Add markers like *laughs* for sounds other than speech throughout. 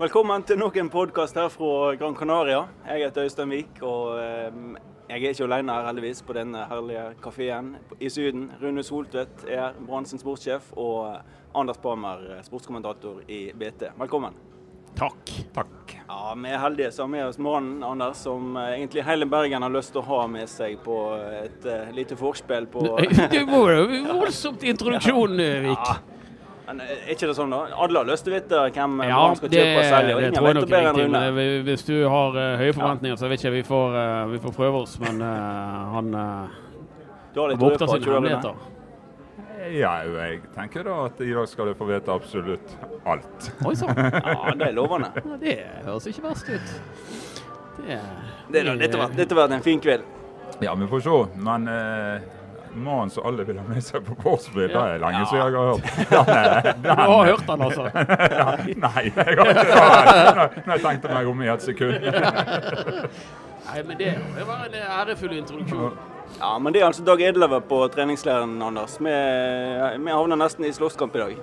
Velkommen til nok en podkast her fra Gran Canaria. Jeg heter Øystein Vik, og eh, jeg er ikke alene her heldigvis på denne herlige kafeen i Syden. Rune Soltvedt er bransjens sportssjef, og Anders Palmer, sportskommentator i BT. Velkommen. Takk. Takk. Ja, Vi er heldige som har med oss mannen Anders, som eh, egentlig hele Bergen har lyst til å ha med seg på et uh, lite forspill på *laughs* Det var jo voldsomt introduksjon, Vik. *laughs* Ja. Men er ikke det sånn, da? Alle har lyst til å vite hvem ja, man skal kjøpe og selge, og ingen vet det bedre enn Rune. Det, hvis du har uh, høye forventninger, så vet ikke vi får, uh, vi får prøve oss, men uh, han har på sine hemmeligheter. Ja, jeg tenker da at i dag skal du få vite absolutt alt. Oi sann. *laughs* ja, det er lovende. Ja, det høres ikke verst ut. Det, det, dette, var, dette var en fin kveld. Ja, vi får se. Men mannen som alle vil ha med seg på vorspiel, ja. det er lenge siden jeg har hørt. Du har hørt den, altså? *laughs* nei, jeg har ikke hørt den. jeg tenkte meg om i et sekund. nei, men det, det var en ærefull introduksjon. Ja, men det er altså Dag Edleve på treningsleiren, Anders. Vi, vi havner nesten i slåsskamp i dag.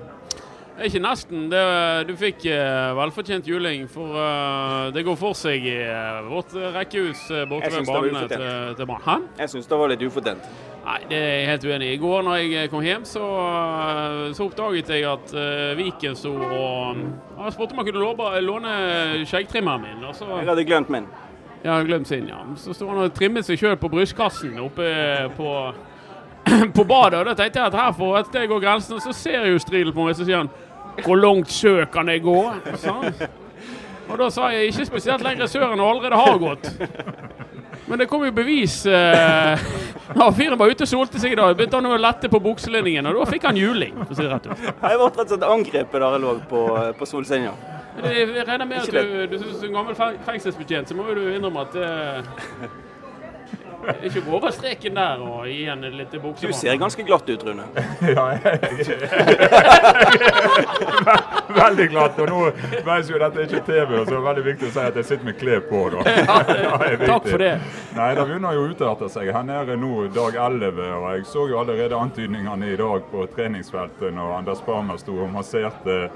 Ikke nesten. Det, du fikk uh, velfortjent juling, for uh, det går for seg i uh, vårt rekkehus borte ved banene til, til Brann. Jeg syns det var litt ufortjent. Nei, det er jeg helt uenig i. I går når jeg kom hjem, så, så oppdaget jeg at Viken sto og Jeg spurte om jeg kunne låne, låne skjeggtrimmeren min. Så, jeg hadde glemt min. Hadde glemt sin, ja. Så sto han og trimmet seg sjøl på brystkassen oppe på *clears throat* på badet, og da tenkte jeg at her får et steg går grensen. Og så ser jeg jo Stridel på meg, så sier han hvor langt sør kan jeg gå? Sånn. Og da sa jeg ikke spesielt lenger sør enn jeg allerede har gått. Men det kom jo bevis. Eh, *laughs* når fyren var ute og solte seg i dag, begynte han å lette på bukselinningen, og da fikk han juling. for å si det rett ut. Jeg ble rett og slett angrepet der jeg lå på, på solsenga. Jeg regner med at du, du er en gammel fengselsbetjent, så må du innrømme at eh, *laughs* ikke gå over streken der og gi en litt buksemann. Du ser ganske glatt ut, Rune. *laughs* ja, jeg, *laughs* Veldig glatt. Og nå mens jo dette er ikke TV, så er det er veldig viktig å si at jeg sitter med klær på. da. Ja, takk for det. Nei, Det begynner jo å utarte seg. Her nede nå dag 11, og jeg så jo allerede antydningene i dag på treningsfeltet når Anders Parmer sto og masserte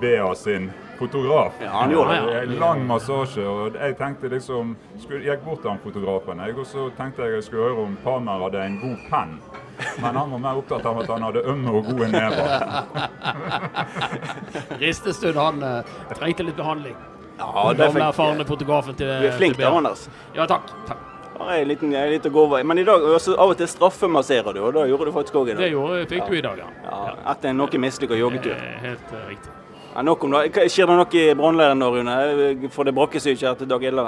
Bea sin fotograf. Ja, han gjorde det. En lang massasje. og Jeg tenkte liksom, skulle, gikk bort til han fotografen jeg, og så tenkte jeg jeg skulle høre om Palmer hadde en god penn. Men han var mer opptatt av at han hadde ømme og gode never. *laughs* Ristestund, han uh, trengte litt behandling. Ja, det fikk, erfarne fotografen til Du er flink da, Anders. Ja, takk. takk. Bare en liten, å gå over. Men i dag også, av og til straffemasserer du, og da gjorde du faktisk òg i dag. Det gjorde, fikk ja. du i dag, ja. ja etter noe mislykka joggetur. Helt uh, riktig. Ja, nok om det. Skjer det noe i brannleiren nå, Rune? For det brakkesyke her til Dag Ille?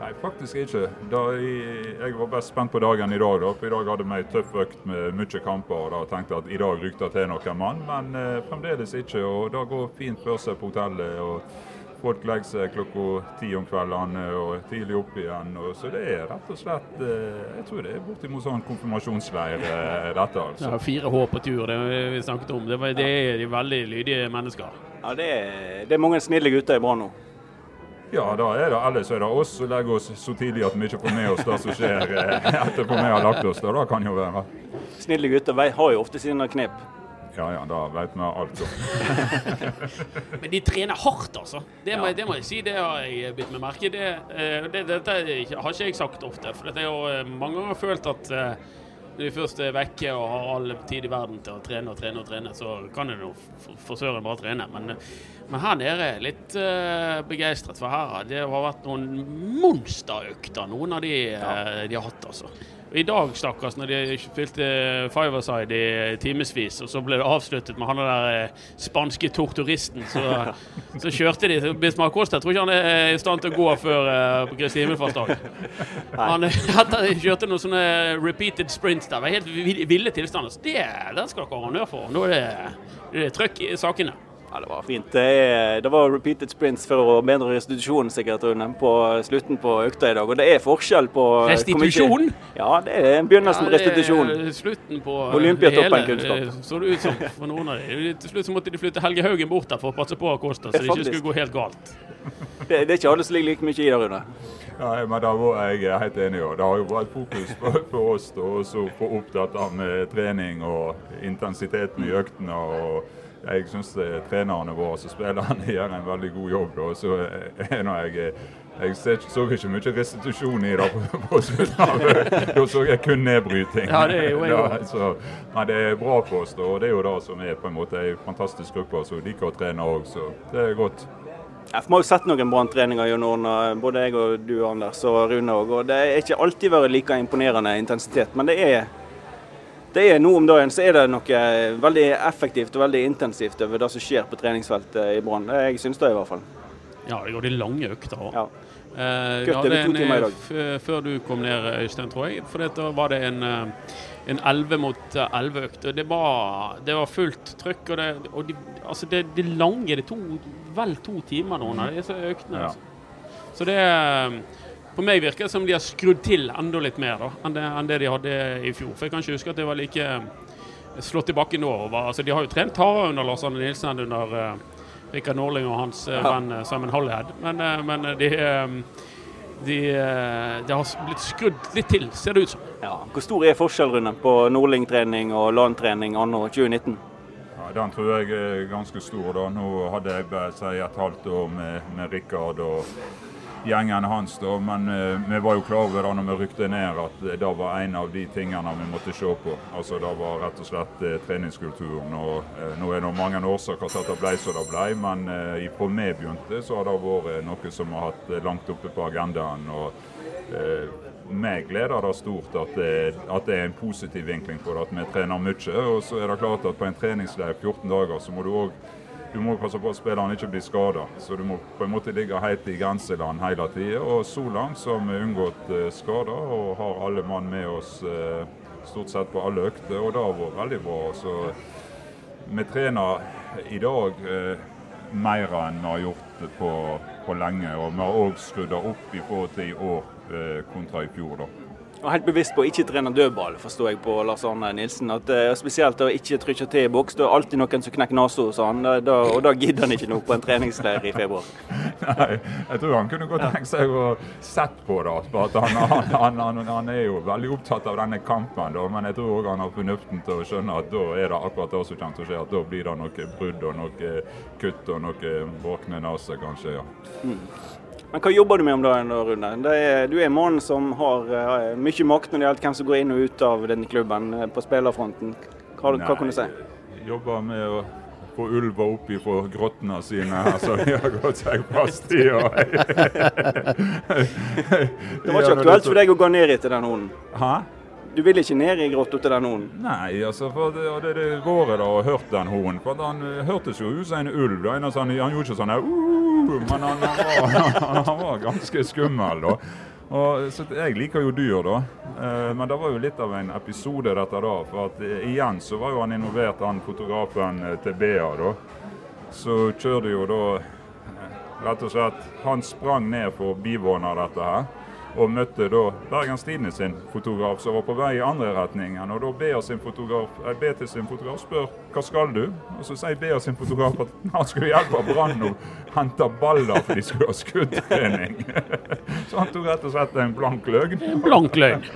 Nei, faktisk ikke. Jeg, jeg, var best spent på dagen i dag. Da, for I dag hadde vi ei tøff økt med mye kamper. og da tenkte at I dag rykte til noen mann, men eh, fremdeles ikke. og Det går fint for seg på hotellet. og Folk legger seg klokka ti om kveldene og tidlig opp igjen. Og så det er rett og slett eh, Jeg tror det er bortimot sånn konfirmasjonsleir, eh, dette. altså. Ja, Fire H på tur, det vi snakket om. Det, var, det er de veldig lydige mennesker. Ja, det er, det er mange snille gutter i Brann nå. Ja, da er det ellers er det oss som legger oss så tidlig at vi ikke får med oss det som skjer eh, *laughs* etterpå vi har lagt oss. Da, det kan jo være. Snille gutter har jo ofte sine knep. Ja ja, da vet vi alt om. *laughs* Men de trener hardt, altså. Det må, det må, jeg si. Det har jeg bitt meg merke i. Det, eh, det, dette har ikke jeg sagt ofte. For det er jo eh, mange ganger følt at eh, når de først er vekke og har all tid i verden til å trene og trene, og trene, så kan en jo for søren bare trene. Men, men her nede er jeg litt uh, begeistret, for her det har vært noen monsterøkter, noen av de ja. uh, de har hatt. altså. I dag, stakkars, når de spilte five-a-side i timevis, og så ble det avsluttet med han der eh, spanske torturisten, så, *laughs* så kjørte de Bismar Costa. Jeg tror ikke han er i stand til å gå før uh, Kristi himmelfartsdag. *laughs* Han kjørte noen sånne repeated sprints der. Det var helt ville tilstander. Det, det skal dere ha honnør for. Nå er det, det er trøkk i sakene. Ja, Det var fint. Det, det var repeated sprints for å bedre restitusjonen sikkert på slutten på økta i dag. Og det er forskjell på Restitusjon? Ja, det er begynnelsen på ja, restitusjon. Slutten på Olympiatoppen kunnskap. Så det ut som for noen av dem. Til slutt så måtte de flytte Helge Haugen bort der for å passe på Acosta, så det ikke skulle gå helt galt. Det, det er ikke alle som ligger like mye i det, Rune. Ja, men da var jeg helt enig. Og det har jo vært fokus på, på oss å få opptatt av med trening og intensiteten i øktene. og jeg syns trenerne våre og spillerne *laughs* gjør en veldig god jobb. Da. Så når jeg jeg så ikke mye restitusjon i det på, *laughs* på slutten. Da så jeg kun nedbryting. Ja, det er jo *laughs* ja, så, men det er bra for oss, og det er jo det som er på en måte en fantastisk gruppe som liker å trene òg, så det er godt. Ja, vi har jo sett noen Brann-treninger gjennom både jeg og du Anders og Rune òg. Og det er ikke alltid vært like imponerende intensitet, men det er, det er nå om dagen så er det noe veldig effektivt og veldig intensivt over det som skjer på treningsfeltet i Brann. Jeg syns det i hvert fall. Ja, det går de lange økter òg. Ja. Uh, ja, det to timer i dag. Før du kom ned, Øystein, tror jeg. For da var det en, en 11 mot 11-økt. Det, var, det var fullt trøkk. Og, det, og de, altså det, det lange Det tok vel to timer nå, når disse øktene. Ja. Altså. Så det På meg virker det som de har skrudd til enda litt mer da, enn, det, enn det de hadde i fjor. For jeg kan ikke huske at det var like slått i bakken nå. Altså, de har jo trent hardere under Lars Arne Nilsen enn under uh, Rikard Norling og hans uh, venn uh, Simon Hollyhead. Men, uh, men de, de, de, har blitt skrudd litt til, ser det ut som. Ja. Hvor stor er forskjellen på Norling-trening og LAN-trening anno 2019? Den tror jeg er ganske stor. da. Nå hadde jeg bare si et halvt år med, med Rikard. og gjengen hans. da, Men uh, vi var jo klar over da når vi rykte ned at uh, det var en av de tingene vi måtte se på. Altså Det var rett og slett uh, treningskulturen. og Nå er det mange årsaker til at det ble som det ble, men uh, fra vi begynte, så har det vært noe som har hatt langt oppe på agendaen. og meg gleder det stort at det, at det, er en positiv vinkling på det, at vi trener mye. Og så er det klart at på en treningsleir 14 dager så må du òg du må passe på at spilleren ikke blir skada. Så du må på en måte ligge helt i grenseland hele tida. Og så langt så har vi unngått uh, skader og har alle mann med oss uh, stort sett på alle økter. Og det har vært veldig bra. Så vi trener i dag eh, mer enn vi har gjort på, på lenge. Og vi har òg skrudd opp i forhold til i år kontra i fjor. da. Og helt bevisst på å ikke trene dødball, forstår jeg på Lars Arne Nilsen. At, uh, spesielt å ikke trykke til i boks. Det er alltid noen som knekker nesa hos han, da, og da gidder han ikke noe på en treningsleir i februar. *laughs* Nei, jeg tror han kunne godt tenkt seg å sett på det. Han, han, han, han, er jo veldig opptatt av denne kampen, da, men jeg tror òg han har fornuften til å skjønne at da er det akkurat det som kommer til å skje. At da blir det noe brudd og noe kutt og noe våkne nese, kanskje. ja. Mm. Men hva jobber du med om dagen, Rune? Er, du er mannen som har uh, mye makt når det gjelder hvem som går inn og ut av denne klubben uh, på spillerfronten. Hva, Nei, hva kan du si? Jeg jobber med å få ulva opp ifra grottene sine her, så de har gått seg fast i. Og... *laughs* det var ikke aktuelt for deg å gå ned etter den hunden? Hæ? Du vil ikke ned i grotta til den hunden? Nei, altså, for det, det, det råret da og hørt den hunden. For han uh, hørtes jo ut som en ulv. Da. Han, han gjorde ikke sånn her uh, Men han, han, var, *laughs* han, var, ganske skummel, da. Og, så Jeg liker jo dyr, da. Uh, men det var jo litt av en episode, dette da. For at uh, igjen så var jo han involvert, han fotografen til Bea, da. Så kjørte jo da rett og slett Han sprang ned for å dette her og møtte da Bergens Tidende sin fotograf som var på vei i andre retningen. Og da ber sin fotograf, eh, BT sin fotograf spør hva skal du? Og så sier ber sin fotograf at han skulle hjelpe Brann å hente baller for de skulle ha skuddtrening. *laughs* så han tok rett og slett en blank løgn. Blank løgn.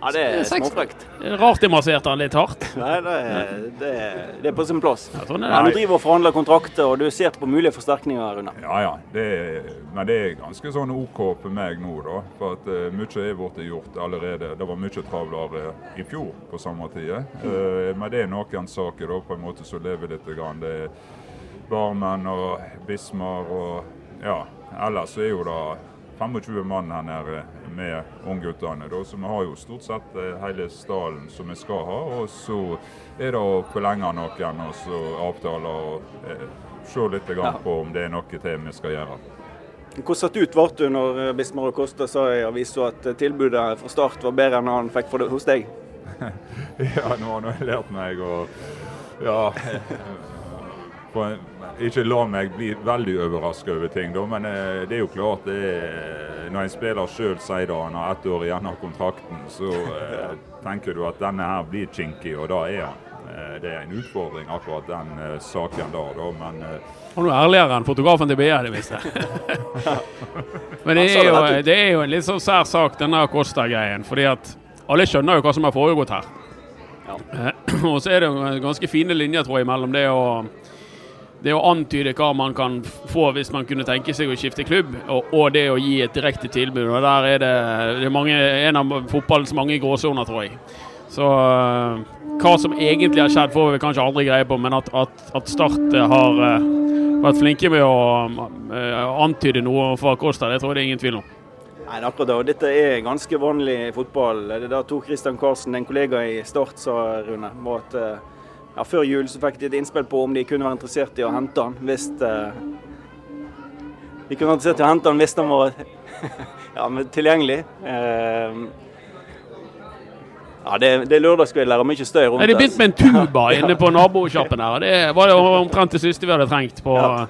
Ja. Ja, det er småfrekt. Rart de masserte han litt hardt. Nei, det er, det er, det er på sin plass. Sånn ja, du driver og forhandler kontrakter, og du ser på mulige forsterkninger. Rune. Ja, ja. Det er, men det er ganske sånn OK på meg nå, da. For at uh, mye er blitt gjort allerede. Det var mye travlere i fjor på samme tid. Uh, men det er noen saker da, på en måte som lever litt. Grann. Det er Barmen og Bismar og ja. Ellers er jo det 25 mann her nede med ungguttene. Så vi har jo stort sett eh, hele stallen som vi skal ha. Og så er det å forlenge noen og så avtaler og eh, se litt på om det er noe til vi skal gjøre. Hvor satt ut ble du når eh, Bismar og Kosta sa i avisa at tilbudet fra start var bedre enn han fikk hos deg? *laughs* ja, nå har jeg lært meg å Ja. *laughs* ikke la meg bli veldig overraska over ting, da, men eh, det er jo klart det er, Når en spiller sjøl sier det, han har ett år igjen av kontrakten, så eh, tenker du at denne her blir kinky, og da er han. Eh, det er en utfordring, akkurat den eh, saken der, da, men eh, han er ærligere enn fotografen til BR, det visste *laughs* Men det er, jo, det er, jo, en litt sånn sær sak, denne Kosta-greien. fordi at alle skjønner jo hva som har foregått her. Ja. *clears throat* og så er det ganske fine linjer, tror jeg, mellom det å det å antyde hva man kan få hvis man kunne tenke seg å skifte klubb, og, og det å gi et direkte tilbud. og Der er det, det er mange, en av fotballens mange gråsoner, tror jeg. Så uh, hva som egentlig har skjedd, får vi kanskje aldri greie på, men at, at, at Start har uh, vært flinke med å antyde noe for Kosta, det tror jeg det er ingen tvil om. Nei, akkurat det. Og Dette er ganske vanlig fotball. Det er da Tor Christian Karlsen, en kollega i Start, sa Rune. var at ja, Før jul så fikk de et innspill på om de kunne være interessert i å hente han hvis uh, De kunne være interessert i å hente han hvis han var *laughs* ja, tilgjengelig. Uh, ja, det, det er lørdagskvelder og mye støy rundt. Det begynte med en tuba *laughs* inne på nabosjappen her. Det var det omtrent det siste vi hadde trengt på ja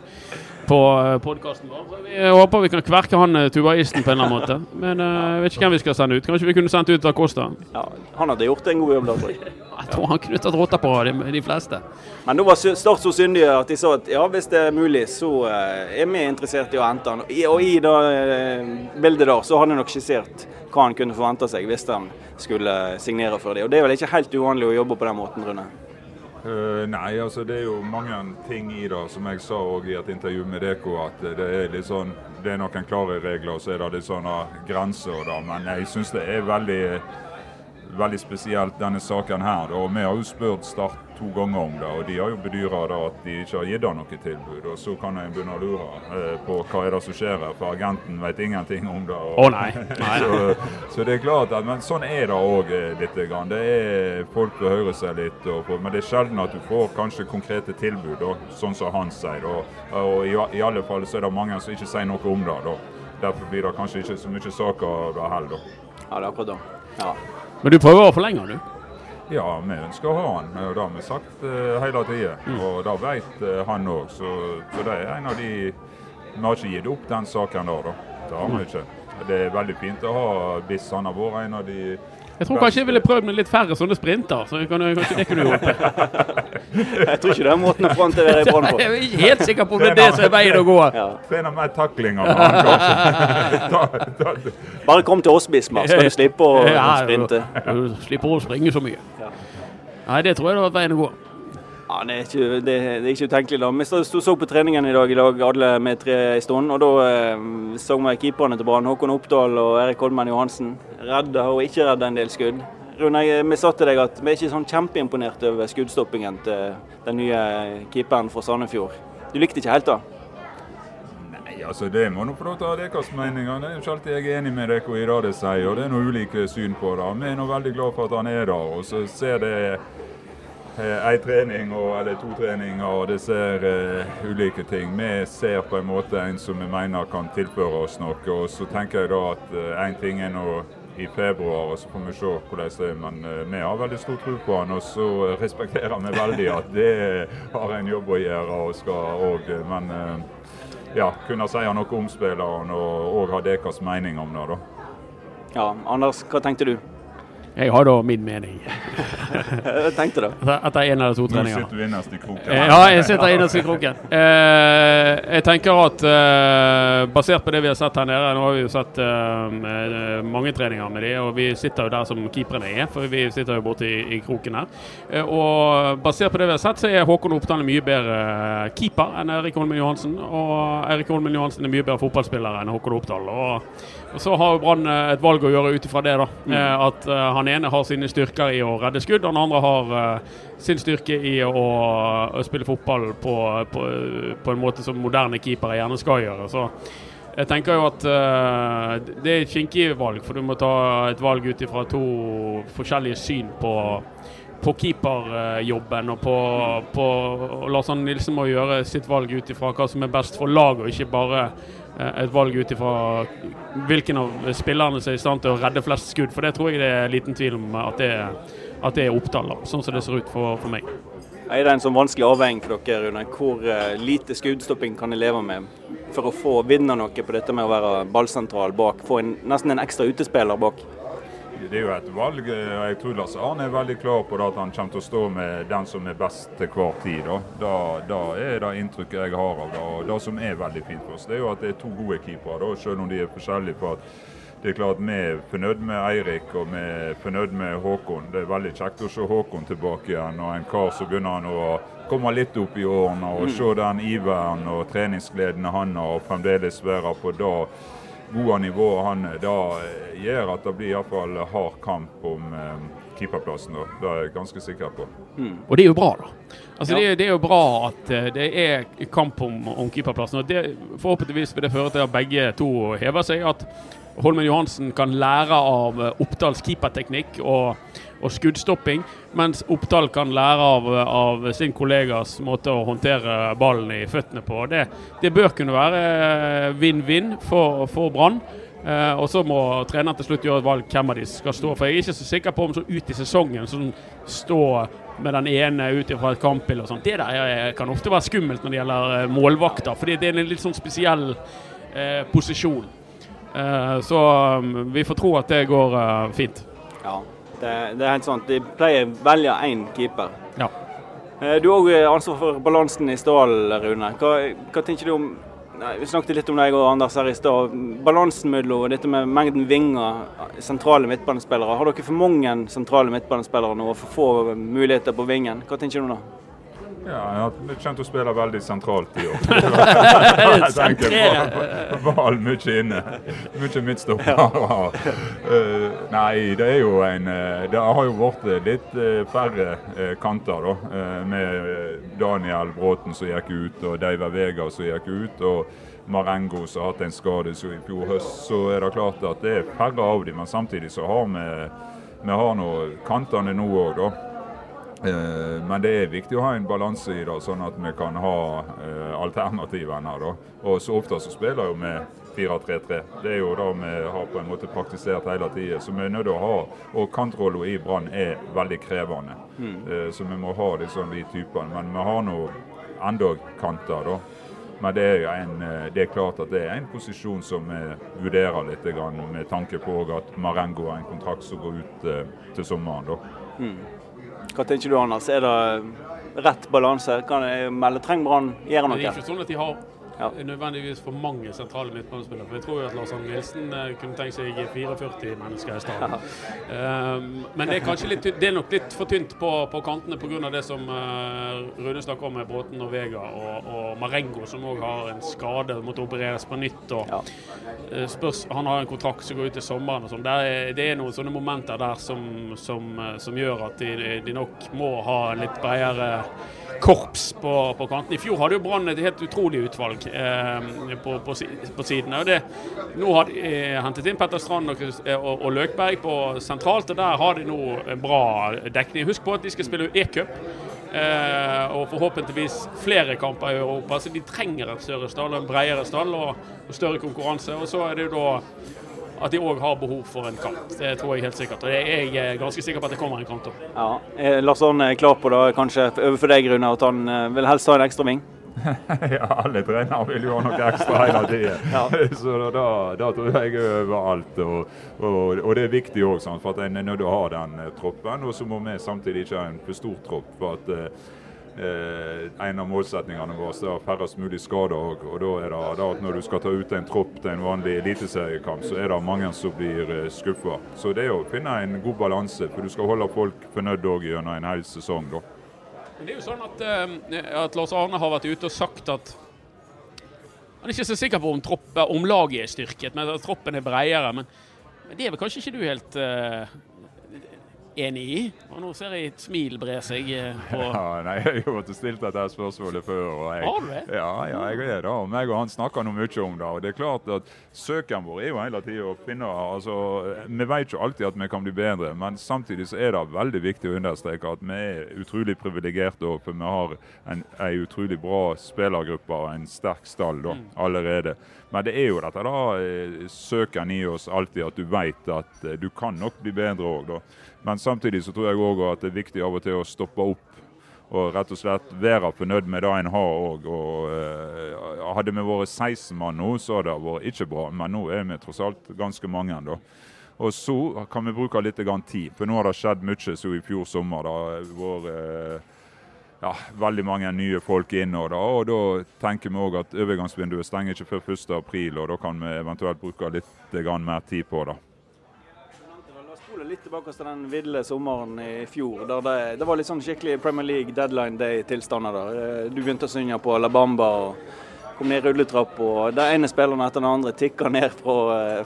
på eh, podkasten vår. Så vi håper vi kan kverke han eh, tubaisten på en eller annen måte. Men jeg vet ikke hvem vi skal sende ut. Kanskje vi kunne sendt ut Acosta? Ja, han hadde gjort en god jobb da, tror jeg. *laughs* jeg tror han kunne tatt rotta på de, de, fleste. Men nå var Start så syndige at de sa at ja, hvis det er mulig, så er vi interessert i å hente han. Og i uh, bildet der så hadde han nok skissert hva han kunne forvente seg hvis han skulle signere for det. Og det er vel ikke helt uvanlig å jobbe på den måten, Rune? Uh, nei, altså det er jo mange ting i det, som jeg sa i et intervju med Deko, at det er litt sånn Det er noen klare regler, og så er det litt sånne grenser. Da, men jeg syns det er veldig veldig spesielt denne saken her. Og vi har jo spurt Start to ganger om det, og de har jo bedyra at de ikke har gitt ham noe tilbud. Og så kan en begynne å lure eh, på hva er det som skjer her, for agenten vet ingenting om det. Å oh, nei. *laughs* nei. så, så, det er klart at, Men sånn er det òg eh, litt. Grann. Det er folk vil høre seg litt, og, men det er sjelden at du får kanskje konkrete tilbud, da, sånn som han sier. Og, og i, i, alle fall så er det mange som ikke sier noe om det. da. Derfor blir det kanskje ikke så mye saker av det heller. Ja, det er akkurat det. Ja. Men du prøver å forlenge den, du? Ja, vi ønsker å ha han. og Det har vi sagt uh, hele tida. Mm. Og det vet uh, han òg. Så, så, det er en av de Vi har ikke gitt opp den saken der, da. Det har vi ikke. Det er veldig fint å ha Biss. Han har vært en av de jeg tror kanskje jeg ville prøvd med litt færre sånne sprinter. så kan, kanskje det kunne hjulpet. jeg tror ikke det er måten å frontere i Brann på. *laughs* Jeg er ikke helt sikker på om det er det som er veien å gå. Ja. Trener mer taklinger. *laughs* Bare kom til oss, Bismar, så kan du slippe å *laughs* ja, sprinte. Du slipper å springe så mye. Nei, det tror jeg det var veien å gå. Det er, ikke, det, det er ikke utenkelig. da. Vi så, så på treningen i dag, i dag alle med tre i stund. og Da eh, så vi keeperne til Brann, Håkon Oppdal og Erik Holmen Johansen. Redda og ikke redda en del skudd. Rune, vi sa til deg at vi er ikke sånn kjempeimponert over skuddstoppingen til den nye keeperen fra Sandefjord. Du likte ikke helt da? Nei, altså det må nå få lov til å ha deres meninger. Det er ikke alltid jeg er enig med dere i det de sier, og det er noe ulike syn på det. Vi er nå veldig glad for at han er der. og så ser det eh, trening og, eller to treninger, og det ser uh, ulike ting. Vi ser på en måte en som vi mener kan tilføre oss noe. og Så tenker jeg da at én uh, ting er nå i februar, og så får vi se hvordan det er. Men uh, vi har veldig stor tro på han, og så respekterer vi veldig at det har en jobb å gjøre. og skal også, Men ja, kunne si noe om spilleren og, og ha deres mening om det. da. Ja, Anders, hva tenkte du? Jeg har da min mening. *laughs* jeg tenkte det. Etter én eller to treninger. Nå sitter du innerst i kroken. Ja, jeg sitter innerst i kroken. Eh, jeg tenker at eh, basert på det vi har sett her nede, nå har vi jo sett eh, mange treninger med de, og vi sitter jo der som keeperne er, for vi sitter jo borte i, i kroken her. Eh, og basert på det vi har sett, så er Håkon Oppdal mye bedre keeper enn Erik Holmen Johansen. Og Erik Holmen Johansen er mye bedre fotballspiller enn Håkon Oppdal. Og, og så har Brann et valg å gjøre ut ifra det, da. Mm. At han ene har sine styrker i å redde skudd, og den andre har uh, sin styrke i å, å spille fotball på, på, på, en måte som moderne keepere gjerne skal gjøre. Så jeg tenker jo at uh, det er et kinkig valg, for du må ta et valg ut ifra to forskjellige syn på på keeperjobben og på, på Lars Arne Nilsen må gjøre sitt valg ut ifra hva som er best for laget, og ikke bare Eh, et valg ut ifra hvilken av spillerne som er i stand til å redde flest skudd. For det tror jeg det er liten tvil om at det, at det er Oppdal, sånn som det ser ut for, for meg. Er det en sånn vanskelig avveining for dere, Rune? Hvor uh, lite skuddstopping kan de leve med for å få vinne noe på dette med å være ballsentral bak? Få en, nesten en ekstra utespiller bak? Det er jo et valg. Eh, og Jeg tror Lars Arne er veldig klar på at han kommer til å stå med den som er best til hver tid. Da, da, er det inntrykket jeg har av det. Og det som er veldig fint for oss, det er jo at det er to gode keepere, selv om de er forskjellige. for at det er klart Vi er fornøyd med Eirik og vi er fornøyd med Håkon. Det er veldig kjekt å se Håkon tilbake igjen. og En kar som begynner å komme litt opp i årene og se den iveren og treningsgleden han har, og fremdeles være på det gode nivået han da gjør at det blir iallfall hard kamp om eh, keeperplassen. Da. Det er jeg ganske sikker på. Mm. Og det er jo bra, da. Altså, ja. det, det, er jo bra at det er kamp om, om keeperplassen. og det, Forhåpentligvis vil det føre til at begge to hever seg. At Holmen Johansen kan lære av Oppdals keeperteknikk og, og, skuddstopping, mens Oppdal kan lære av, av, sin kollegas måte å håndtere ballen i føttene på. Det, det bør kunne være eh, vinn-vinn for, for Brann. Uh, og så må treneren til slutt gjøre et valg hvem av de skal stå. For Jeg er ikke så sikker på om så ut i sesongen sånn stå med den ene ut fra et kampbilde og sånt. Det der kan ofte være skummelt når det gjelder eh, målvakter, fordi det er en litt sånn spesiell uh, posisjon. Uh, så um, vi får tro at det går fint. Ja, det, det, er helt sant. De pleier å velge én keeper. Ja. Du har òg ansvar for balansen i stallen, Rune. Hva, hva tenker du om Nei, vi snakket litt om deg og Anders her i stad. Balansen mellom dette med mengden vinger, sentrale midtbanespillere. Har dere for mange sentrale midtbanespillere nå og for få muligheter på vingen? Hva tenker du da? Ja, jeg kommer til å spille veldig sentralt i år. *laughs* *laughs* jeg tenker ball mye inne. Mye midtstopper. Ja. uh, nei, det er jo en eh, Det har jo blitt litt uh, færre kanter, da. med Daniel Bråten som gikk ut, og Deiver Vega som gikk ut. og Marengo som har hatt en skade så i fjor høst, så er det klart at det er færre av dem. Men samtidig så har vi, vi har nå kantene nå òg, da. Eh, men det er viktig å ha en balanse i det, sånn at vi kan ha eh, alternativene. Da. Og så ofte så spiller jo vi 4-3-3. Det er jo det vi har på en måte praktisert hele tida. Så vi er nødt til å ha Og kantrolla i Brann er veldig krevende. Mm. Eh, så vi må ha liksom de typene. Men vi har nå enda kanter, da. Men det er, en, det er, klart at det er en posisjon som vi vurderer litt med tanke på at Marengo har en kontrakt som går ut til sommeren. da. Mm. Hva tenker du, Anders? Er det rett balanse? Kan jeg melde trenger Brann gjøre noe? Det er ikke sånn at de har ja. nødvendigvis for mange sentrale midtbanespillere. For jeg tror jo at Lars Arne Nilsen uh, kunne tenkt seg 44 mennesker i stedet. Ja. Um, men det er litt, det er nok litt for tynt på, på kantene pga. det som uh, Rune snakker om med Bråten og Vega og, og Marengo, som òg har en skade og måtte opereres på nytt. Og, ja. spørs, han har en kontrakt som går ut til sommeren. og sånn. Det er noen sånne momenter der som, som, som gjør at de, de nok må ha en litt bredere korps på, på kanten. I fjor hadde jo Brann et helt utrolig utvalg eh, på, på, på sidene. Det, nå har de eh, hentet inn Petter Strand og, og, og, Løkberg på sentralt, og der har de nå bra dekning. Husk på at de skal spille e-cup. Eh, og forhåpentligvis flere kamper i Europa. Så de trenger et større stall, en bredere stall og, og større konkurranse. Og så er det jo da at de òg har behov for en kamp. Det tror jeg helt sikkert. Og jeg er ganske sikker på at det kommer en kamp. Da. Ja. Lars Arne er klar på det, kanskje overfor deg, Rune, at han eh, vil helst ha en ekstra ving? *laughs* ja, alle trenere vil jo ha noe ekstra hele tiden. *laughs* ja. *laughs* Så da, da, tror jeg overalt. Og, og, og det er viktig òg, for at en er nødt til å ha den eh, troppen. Og så må vi samtidig ikke ha en for stor tropp. for at eh, eh, en av målsetningene våre er færrest mulig skader. Og, og da er det da at når du skal ta ut en tropp til en vanlig eliteseriekamp, så er det mange som blir eh, skuffa. Så det er å finne en god balanse, for du skal holde folk fornøyd gjennom en hel sesong. da. Men det er jo sånn at, uh, at Lars Arne har vært ute og sagt at han er ikke så sikker på om, tropp, om laget er styrket, men at troppen er bredere. Men, men det er vel kanskje ikke du helt uh, enig i? Og nå ser jeg et smil bre seg eh, på Ja, nei, Jeg har jo stilt dette spørsmålet før. Jeg, har du det? Ja, ja, jeg er det. Og meg og han snakker nå mye om det. og det er klart at Søken vår er jo hele tida å finne altså, Vi vet jo alltid at vi kan bli bedre, men samtidig så er det veldig viktig å understreke at vi er utrolig privilegerte, for vi har en, en utrolig bra spillergruppe og en sterk stall da, mm. allerede. Men det er jo dette da, eh, søken i oss alltid at du vet at eh, du kan nok bli bedre òg. Men samtidig så tror jeg òg at det er viktig av og til å stoppe opp og rett og slett være fornøyd med det en har òg. Eh, hadde vi vært 16 mann nå, så hadde det vært ikke bra, men nå er vi tross alt ganske mange. da. Og så kan vi bruke litt tid, for nå har det skjedd mye som i fjor sommer. da, har vært ja, veldig mange nye folk inn. Og da, og da tenker vi òg at overgangsvinduet stenger ikke før 1.4, og da kan vi eventuelt bruke litt mer tid på det. La spole litt tilbake til den ville sommeren i fjor. der det, det var litt sånn skikkelig Premier League deadline day-tilstander. der. Du begynte å synge på La Bamba og kom ned rulletrapp. og Den ene spilleren etter den andre tikka ned fra,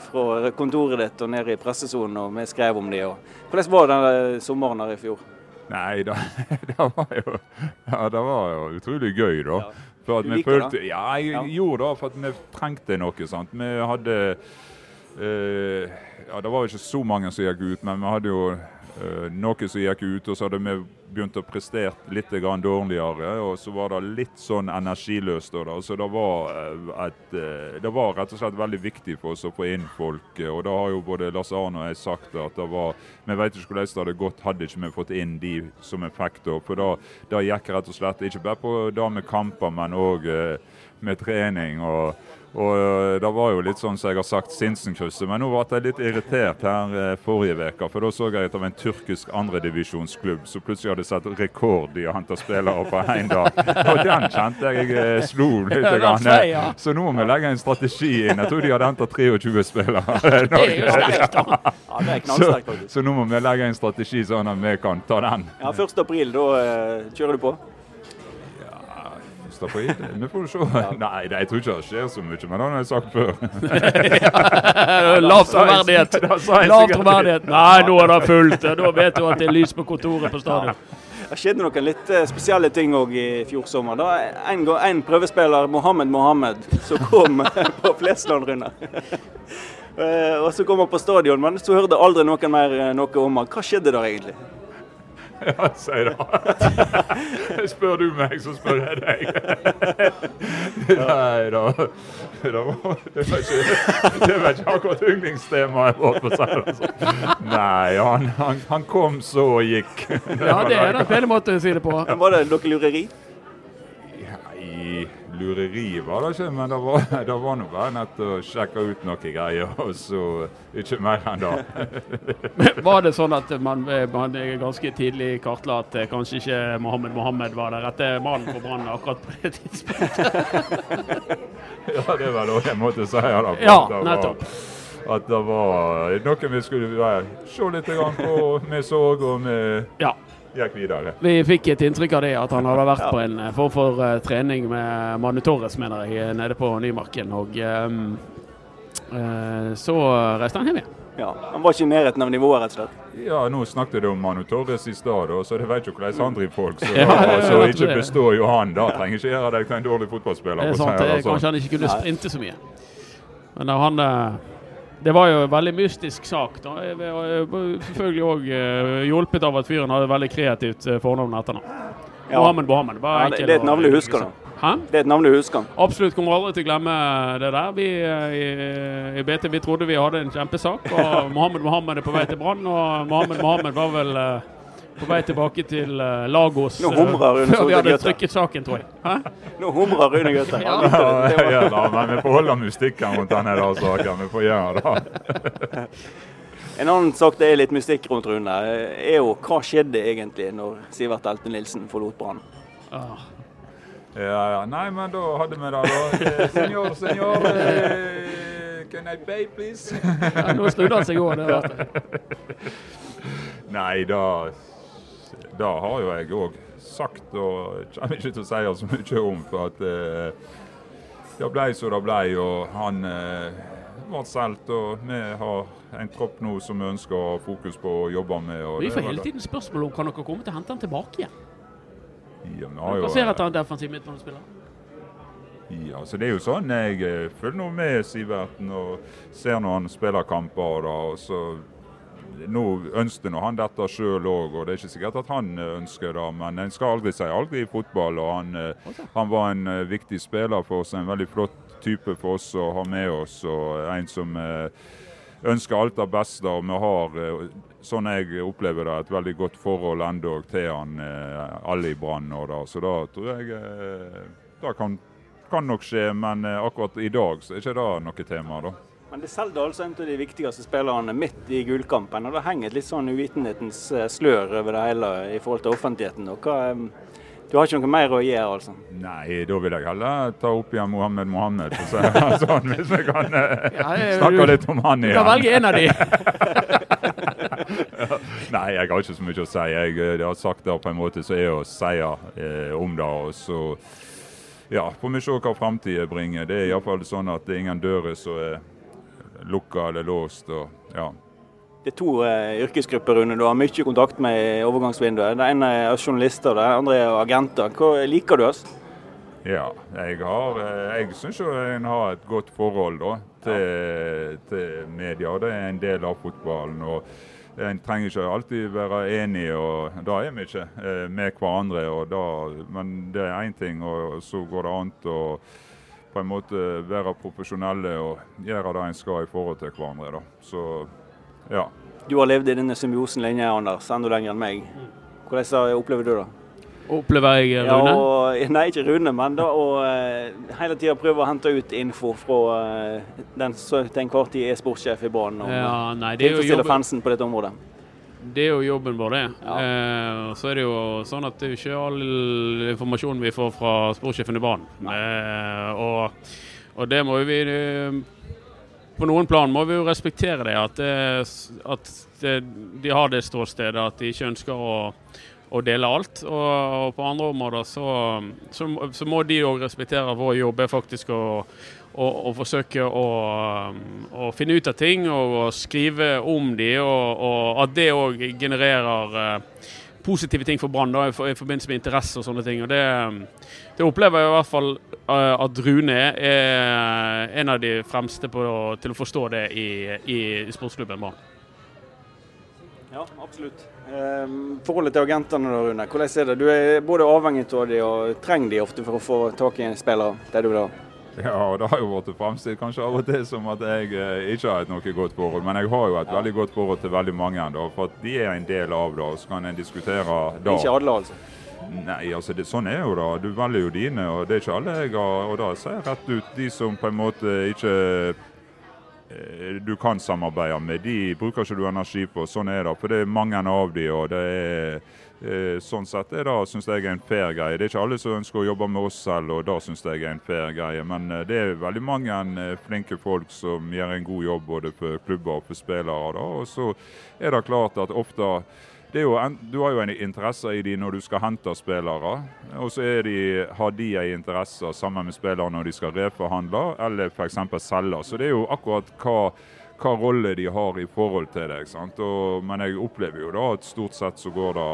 fra, kontoret ditt og ned i pressesonen, og vi skrev om dem. Hvordan var den sommeren der i fjor? Nei, det, *laughs* det, var jo, ja, det var jo utrolig gøy, da. Ja. For at Du vi følte, det? ja, jeg Ja. gjorde det for at vi trengte noe. sant? Vi hadde eh, Ja, det var ikke så mange som gikk ut, men vi hadde jo eh, noen som gikk ut. Og så hadde vi begynt å prestere litt dårligere, og så var det litt sånn energiløst. da. Så det var, eh, et, det var rett og slett veldig viktig for oss å få inn folk. Og da har jo både Lars Arne og jeg sagt at det var Vi vet ikke hvordan det hadde gått hadde ikke vi fått inn de som vi fikk da. For da, da gikk rett og slett ikke bare på det med kamper, men òg med trening. og og øh, Det var jo litt sånn som jeg har sagt Sinsenkrysset, men nå ble jeg litt irritert her eh, forrige uke. For da så jeg et av en tyrkisk andredivisjonsklubb som plutselig hadde satt rekord i å hente spillere på én dag. Og den kjente jeg jeg eh, slo litt. Grann. Så nå må vi legge en strategi inn. Jeg tror de hadde henta 23 spillere. *laughs* Det er jo sterkt, da. Ja, det er Så, knallsterkt, faktisk. så nå må vi legge en strategi sånn at vi kan ta den. Ja, 1. april, da eh, kjører du på? Stå på id. Vi får se. *laughs* Nei, jeg tror ikke det skjer så mye, men det har jeg sagt før. *laughs* *laughs* Lav troverdighet. Lav troverdighet. Nei, nå er det fullt. Da vet du at det er lys på kontoret på stadion. Det skjedde noen litt eh, spesielle ting òg i fjor sommer. Da en, en prøvespiller, Mohammed Mohammed, som kom på Flesland, Rune. Eh, Og så kom han på stadion, men så hørte aldri noen mer eh, noe om han. Hva skjedde der egentlig? *laughs* Ja, si det. *laughs* Spør du meg, så spør jeg deg. *laughs* Nei da. Det var, ikke, det var ikke akkurat yndlingstemaet vårt. for å si sånn. Nei, han, han, han kom så og gikk. Ja, det er den pene måten å si det på. Var det noe lureri? Ja, I lureri var det ikke, men det var, *laughs* det var nå bare nett å sjekke ut noen greier, og så ikke mer enn det. *laughs* Var det sånn at man, man ganske tidlig kartla at eh, kanskje ikke Mohammed Mohammed var den rette mannen for Brann akkurat på det tidspunktet? *laughs* Ja, det var det jeg måtte si. Ja, da, Ja, at det var- nettopp. At det var noe vi skulle se litt på. Vi så, og Ja. Gikk videre. Vi fikk et inntrykk av det, at han hadde vært på en eh, form for uh, trening med Manu Torres, mener jeg, eh, nede på Nymarken. Og um, uh, så reiste han hjem igjen. Ja, Han var ikke i nærheten av nivået, rett og slett. Ja, nå snakket du om Manu Torres i stad, så det vet jo hvordan han driver folk. Så, *laughs* Ja, ja, ja, så ikke består jo han. Da trenger ikke gjøre deg til en dårlig fotballspiller. Det er sant, det sånn. Kanskje han ikke kunne sprinte så mye. Men da han eh, Det var jo en veldig mystisk sak. da. Jeg var eh, selvfølgelig òg hjulpet av at fyren hadde veldig kreativt eh, fornavn etter etternavn. Ja. Mohammed Mohammed. Ja, det, det er et navn du husker, da. Hæ? Det er et navn du husker. Absolutt kommer aldri til å glemme det der. Vi eh, i, i BT vi trodde vi hadde en kjempesak, og *laughs* Mohammed Mohammed er på vei til Brann. Og Mohammed Mohammed var vel eh, på vei tilbake til uh, Lagos Nå eh, humrer Rune *laughs* før vi hadde trykket saken, tror jeg. Hæ? Nå humrer Rune Gaute. Ja. ja, Ja, da, men vi får holde mystikken rundt denne da, saken. Vi får gjøre det. *laughs* En annen sak det er litt mystikk rundt Rune, er jo hva skjedde egentlig når Sivert Elte Nilsen forlot Brann? Ah. Ja, ja. Nei, men da hadde vi det, da. Eh, Senor, senor. eh, Can I pay, please? Ja, nå snudde han seg òg. Nei, da Da har jo jeg òg sagt, og kommer ikke til å si så mye om, for at eh, det ble så det ble, og han eh, ble solgt. Og vi har en tropp nå som vi ønsker å ha fokus på å jobbe med. Vi får hele tiden spørsmål om kan dere komme til å hente han tilbake igjen. Ja, jo, Dere ser etter en defensiv midtbanespiller. Ja, så det er jo sånn jeg eh, følger nå med Siverten og ser når han spiller kamper. Og så Nå ønsker nå han dette sjøl òg, og det er ikke sikkert at han eh, ønsker det. Men en skal aldri si aldri i fotball. og Han, eh, han var en eh, viktig spiller for oss, en veldig flott type for oss å ha med oss. Og en som ønsker alt det beste. Og vi har, sånn jeg opplever det, et veldig godt forhold ennå til han alle i Brann. Så da tror jeg det kan kan nok skje, men akkurat i dag så er ikke det noe tema. da. Men det selger altså en av de viktigste spillerne midt i gullkampen. og Det henger et litt sånn uvitenhetens eh, slør over det hele i forhold til offentligheten. Og hva, eh, Du har ikke noe mer å gjøre, altså? Nei, da vil jeg heller ta opp igjen Mohammed Mohammed, Så, *laughs* sånn, hvis vi kan eh, Ja, snakke litt om han igjen. Du kan velge en av de. *laughs* Nei, jeg har ikke så mye å si. Jeg, jeg har sagt det på en måte som er å si eh, om det. og så ja, får vi se hva framtida bringer. Det er iallfall sånn at det er ingen dører som er lukka eller låst. og ja. Det er to eh, yrkesgrupper Rune, du har mye kontakt med i overgangsvinduet. Det ene er oss journalister, den andre er agenter. Hva liker du oss? Ja, jeg, har, eh, jeg syns jo en har et godt forhold da, til, til media. Det er en del av fotballen. og En trenger ikke alltid være enig, og da er vi ikke eh, med hverandre. da, Men det er én ting, og så går det an å på en måte være profesjonelle og gjøre det en skal i forhold til hverandre. da. Så ja. Du har levd i denne symbiosen lenge, Anders. Enda lenger enn meg. Hvordan opplever du det? Opplever jeg, Ja, og, nei, ikke Rune, men da å eh, hele tida prøve å hente ut info fra eh, den som til enhver tid er sportssjef i Brann. Og Ja, nei, det er jo jobben, fansen på dette området. Det er jo jobben vår, det. Ja. Eh, så er det jo sånn at det er ikke all informasjon vi får fra sportssjefen i banen. Eh, og, og det må jo vi eh, På noen plan må vi jo respektere det, at, det, at det, de har det ståstedet at de ikke ønsker å å dele alt. Og, og på andre områder så, så, så må de òg respektere vår jobb er faktisk å, å, å forsøke å, å finne ut av ting og å skrive om de, og, og at det òg genererer eh, positive ting for Brann i forbindelse med interesse og sånne ting. Og det, det opplever jeg i hvert fall eh, at Rune er en av de fremste på, til å forstå det i, i sportsklubben Brann. Ja, absolutt. Ehm, forholdet til agentene, da, Rune. Hvordan er det? Du er både avhengig av de og trenger de ofte for å få tak i en spiller. Det du vil ha. Ja, og det har jo vært framstilt kanskje av og til som at jeg eh, ikke har et noe godt forhold. Men jeg har jo et veldig godt forhold til veldig mange, da, for at de er en del av det. Og så kan en diskutere da. Ikke alle, altså. Nei, altså det, sånn er jo det. Du velger jo dine, og det er ikke alle jeg har. Og da sier jeg rett ut de som på en måte ikke eh, du kan samarbeide med, de bruker ikke du energi på. Sånn er det. For det er mange av de, og det er Sånn sett er det, syns jeg, en fair greie. Det er ikke alle som ønsker å jobbe med oss selv, og det syns jeg er en fair greie. Men eh, det er veldig mange eh, flinke folk som gjør en god jobb både for klubber og for spillere. Da. Og så er det klart at ofte en, du har jo en interesse i de når du skal hente spillere, og så har de en interesse sammen med spillere når de skal reforhandle eller f.eks. selge. Så det er jo akkurat hva, hva rolle de har i forhold til det. sant? Og, men jeg opplever jo da at stort sett så går det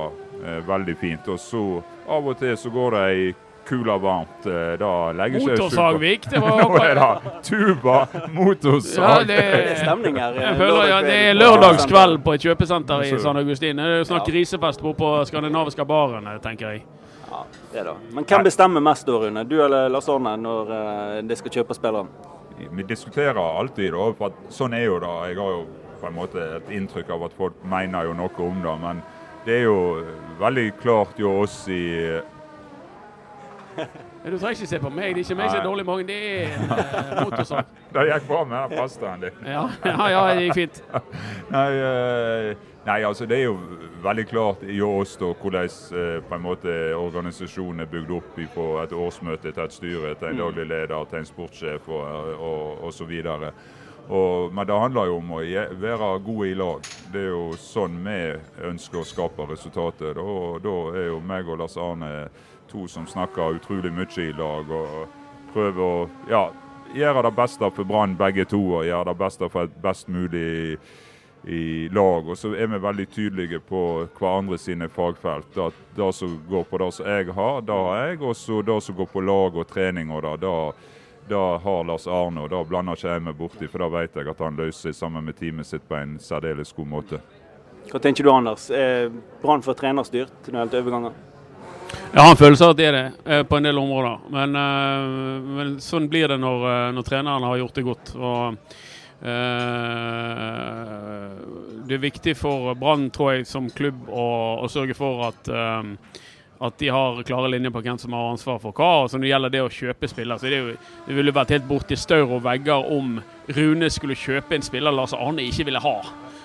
eh, veldig fint. Og så av og til så går det ei kule varmt. Eh, da legger Motorsagvik, det var *laughs* Nå er det tuba, motorsag. Ja, det, Det er stemning her. jeg føler, ja, det er lørdagskveld. på et kjøpesenter i San Augustin. Det er jo snart Ja. grisefest borte på skandinaviske baren, tenker jeg. Ja, det da. Men hvem bestemmer mest da, Rune? Du eller Lars Arne når eh, det skal kjøpe spillere? Vi diskuterer alltid, da, for at sånn er jo det. Jeg har jo på en måte et inntrykk av at folk mener jo noe om det. Men det er jo veldig klart jo oss i *laughs* Du trenger ikke se på meg, det er ikke meg som er dårlig i magen, det er en eh, motorsag. *laughs* Det gikk bra med den pastaen din. Ja, ja, ja, det gikk fint. *laughs* Nei, eh, nei, altså det er jo veldig klart i oss da, hvordan eh, på en måte organisasjonen er bygd opp på et årsmøte til et styre, til en daglig leder, til en sportssjef og, og, og så videre. Og, men det handler jo om å være gode i lag. Det er jo sånn vi ønsker å skape resultater. Og da er jo meg og Lars Arne to som snakker utrolig mye i lag og prøver å ja, gjøre det beste for Brann begge to og gjøre det beste for et best mulig i lag. Og så er vi veldig tydelige på hverandre sine fagfelt. At det som går på det som jeg har, det har jeg. Og så det som går på lag og trening og det, det, det har Lars Arne. Og det blander ikke jeg meg borti, for det vet jeg at han løser sammen med teamet sitt på en særdeles god måte. Hva tenker du, Anders? Er Brann for trenerstyrt når det gjelder overganger? Jeg har en følelse av at det er det eh, på en del områder. Men, eh, men sånn blir det når, eh, når treneren har gjort det godt. Og, det er viktig for Brann, tror jeg, som klubb å, å sørge for at eh, at de har klare linjer på hvem som har ansvar for hva. Og så når det gjelder det å kjøpe spiller, så det, jo, det ville vært helt borti staur og vegger om Rune skulle kjøpe en spiller Lars Arne ikke ville ha.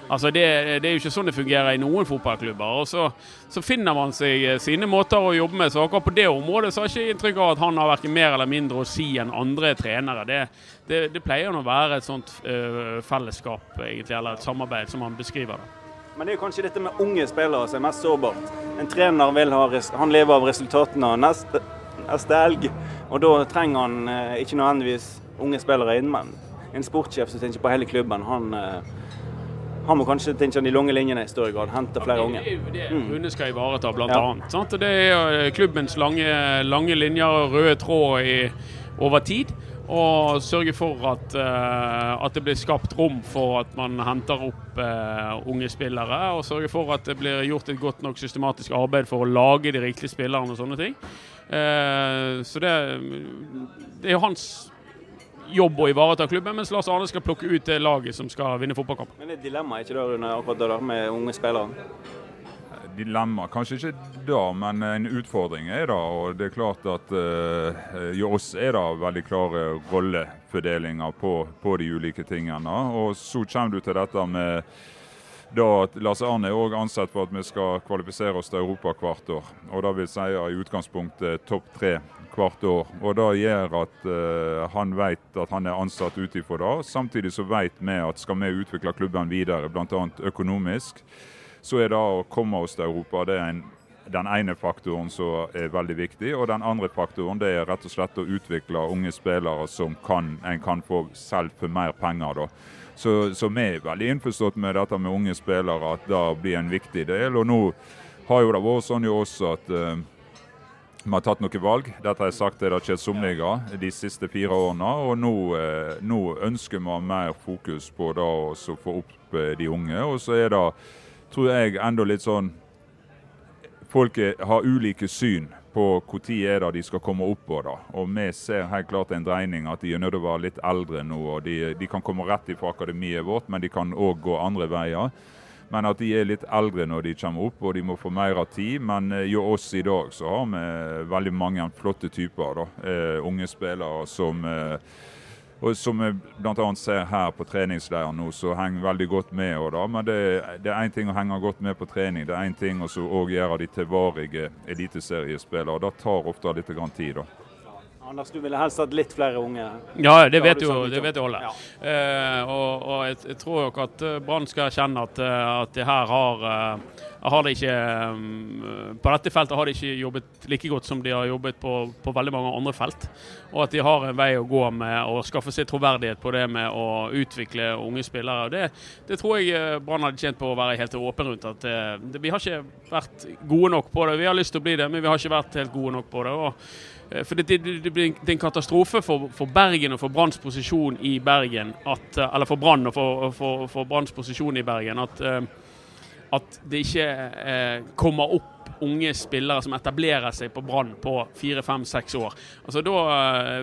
Altså det, det, er jo ikke sånn det fungerer i noen fotballklubber. og så, så, finner man seg eh, sine måter å jobbe med. Så akkurat på det området så har jeg ikke inntrykk av at han har verken mer eller mindre å si enn andre trenere. Det, det, det pleier å være et sånt uh, fellesskap, egentlig, eller et samarbeid, som han beskriver det. Men det er jo kanskje dette med unge spillere som er mest sårbart. En trener vil ha, han lever av resultatene neste, neste elg, og da trenger han eh, ikke nødvendigvis unge spillere inn, men en sportssjef som tenker på hele klubben, han eh, han må kanskje tenke de lange linjene i større grad. Hente flere unge. Det er jo det mm. Rune skal ivareta, blant ja. annet. Sant? Det er eh, klubbens lange, lange linjer og røde tråd i, over tid. Og sørge for at, uh, at, det blir skapt rom for at man henter opp uh, unge spillere. Og sørge for at det blir gjort et godt nok systematisk arbeid for å lage de riktige spillerne og sånne ting. Uh, så det, det er jo hans jobb å ivareta klubben, mens Lars Arne skal plukke ut det laget som skal vinne fotballkampen. Men det er et dilemma ikke det, Rune, akkurat det der med unge spillere? Dilemma, kanskje ikke da, men en utfordring er det. Og det er klart at uh, i oss er det veldig klare rollefordelinger på, på de ulike tingene. Og så kommer du til dette med da at Lars Arne er også ansett for at vi skal kvalifisere oss til Europa hvert år. Og Det vil si i utgangspunktet topp tre hvert år. og Det gjør at uh, han vet at han er ansatt ut ifra det. Samtidig så vet vi at skal vi utvikle klubben videre, bl.a. økonomisk, så er det å komme oss til Europa det er en, den ene faktoren som er veldig viktig. Og den andre faktoren det er rett og slett å utvikle unge spillere som kan, en kan få selv for mer penger. da. Så, så vi er veldig innforstått med dette med unge spillere, at det blir en viktig del. Og nå har jo det vært sånn jo også at uh, vi har tatt noen valg. Dette har jeg sagt til Kjell Somliga de siste fire årene. Og nå, eh, nå ønsker vi mer fokus på det å få opp eh, de unge. Og så er det, tror jeg, enda litt sånn Folk har ulike syn på når de skal komme opp på det. Og vi ser helt klart en dreining at de er nødt til å være litt eldre nå. og De, de kan komme rett fra akademiet vårt, men de kan òg gå andre veier. Men at de er litt eldre når de kommer opp, og de må få mer av tid. Men uh, jo oss i dag så har vi veldig mange flotte typer. da, uh, Unge spillere som og som vi bl.a. ser her på treningsleiren nå, så henger veldig godt med. Og da. Men det, det er én ting å henge godt med på trening, det er én ting å gjøre de til varige eliteseriespillere. Det tar ofte litt tid. da. Anders, du ville helst hatt litt flere unge? Ja, det vet jo, det vet jo alle. Ja. Eh, og, og jeg, jeg, tror nok at eh, Brann skal erkjenne at, eh, at de her har, uh, har de ikke um, På dette feltet har de ikke jobbet like godt som de har jobbet på, på, veldig mange andre felt. Og at de har en vei å gå med å skaffe seg troverdighet på det med å utvikle unge spillere. Det, det tror jeg Brann hadde tjent på å være helt åpen rundt. At det, vi har ikke vært gode nok på det. Vi har lyst til å bli det, men vi har ikke vært helt gode nok på det. og Eh, for det, det, det, blir en katastrofe for, for Bergen og for Branns posisjon i Bergen at, eh, Eller for Brann og for, for, for Branns posisjon i Bergen at, eh, at det ikke eh, kommer opp unge spillere som etablerer seg på Brann på fire, fem, seks år. Altså da,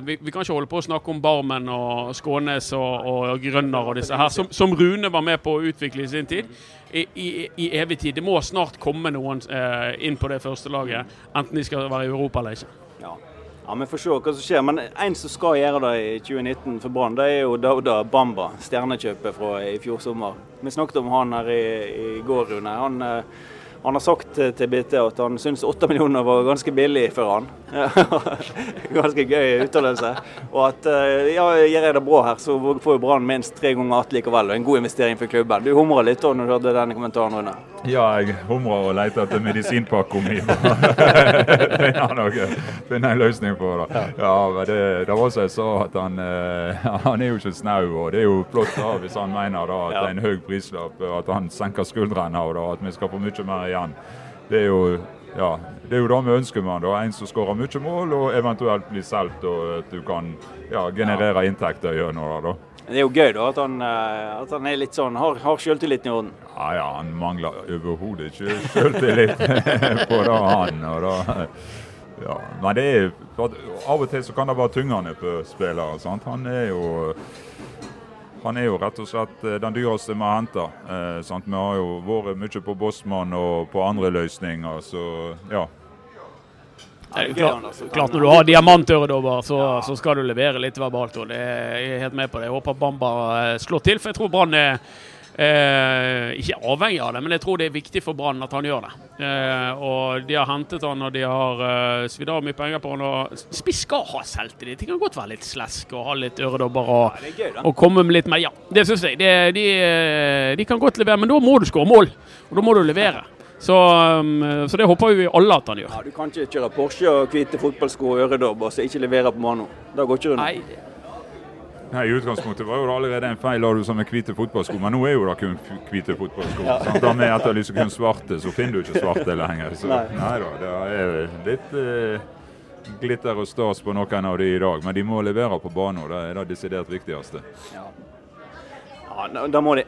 vi, vi, kan ikke holde på å snakke om Barmen og Skånes og, og Grønner og disse her, som, som, Rune var med på å utvikle i sin tid. I, i, i evig tid. Det må snart komme noen eh, inn på det første laget, enten de skal være i Europa eller ikke. Ja. Ja, Vi får se hva som skjer. Men en som skal gjøre det i 2019 for Brann, det er jo Dauda Bamba. Stjernekjøpet fra i fjor sommer. Vi snakket om han her i, i går, Rune. Han eh, han har sagt til BT at han syns åtte millioner var ganske billig for han. *laughs* ganske gøy uttalelse. Og at eh, ja, gjør jeg det bra her, så får jo Brann minst tre ganger att likevel. Og en god investering for klubben. Du humra litt da når du hørte denne kommentaren, Rune? Ja, jeg humrer og leter etter medisinpakke om *laughs* jeg finner en løsning på det. Ja, men det, det var som jeg sa, at han, eh, *laughs* han er jo ikke snau. Og det er jo flott da, hvis han mener da, at det er en høy prislapp, at han senker skuldrene og da, at vi skal få mye mer igjen. Det er jo ja, det er jo det vi ønsker med da. En som skårer mye mål, og eventuelt blir solgt, og at du kan ja, generere inntekter gjennom det. da. Det er jo gøy da, at han, eh, at han er litt sånn, har, har selvtilliten i orden. Ja, ja, han mangler overhodet ikke selvtillit *laughs* på det, han. og da, ja. Men det er, av og til så kan det være tyngende på spillere. sant? Han er jo han er jo rett og slett eh, den dyreste vi har henta. Eh, vi har jo vært mye på Bossmann og på andre løsninger, så ja. Det er klart, klart Når du har diamantøredobber, så, ja. så skal du levere litt verbalt. og det er Jeg helt med på det. Jeg håper Bamba eh, slår til, for jeg tror Brann er Eh, ikke avhengig av det, men jeg tror det er viktig for Brann at han gjør det. Eh, og de har hentet han, og de har eh, svidd av mye penger på han. Og Spiss skal ha selvtillit. De kan godt være litt slesk og ha litt øredobber og, Ja, gøy, og komme med litt mer. Ja, det syns jeg. Det, de, eh, de kan godt levere, men da må du skåre mål. Og da må du levere. Så, um, så det håper vi alle at han gjør. Ja, du kan ikke kjøre Porsche og hvite fotballsko og øredobber og så ikke levere på Mano. Da går ikke du Nei, Nei, I utgangspunktet var jo det allerede en feil av du som er hvite fotballsko, men nå er jo det kun hvite fotballsko. sant? Da vi etterlyser kun svarte, så finner du ikke svarte lenger. Så Nei. nei da, det er litt eh, glitter og stas på noen av de i dag, men de må levere på banen. Det er det desidert viktigste. Ja, da, da må de.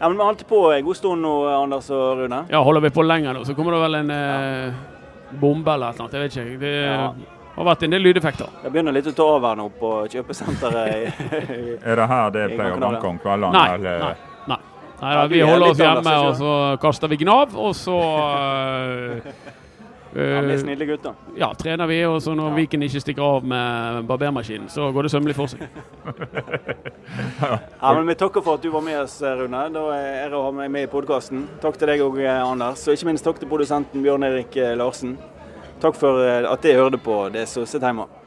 Ja, men Vi holdt på en god stund nå, Anders og Rune. ja, holder vi på lenger nå, så kommer det vel en eh, bombe eller noe. Jeg vet ikke. Det Ja. Har vært en del lydeffekter. Det begynner litt å ta over nå på kjøpesenteret. i- *laughs* Er det her det pleier å banke om kveldene? Nei. eller? nei, nei. nei da, vi er holder oss hjemme, og så kaster vi gnav, og så uh, *laughs* Ja, vi er eh, snille gutter. ja, trener vi, og så når Ja. Viken ikke stikker av med barbermaskinen, så går det sømmelig for seg. *laughs* Ja, men Vi takker for at du var med oss, Rune. Da er det å ha meg med i podkasten. Takk til deg òg, Anders. Og ikke minst takk til produsenten Bjørn Erik eh, Larsen. Takk for eh, at jeg hørte på det sitter hjemme.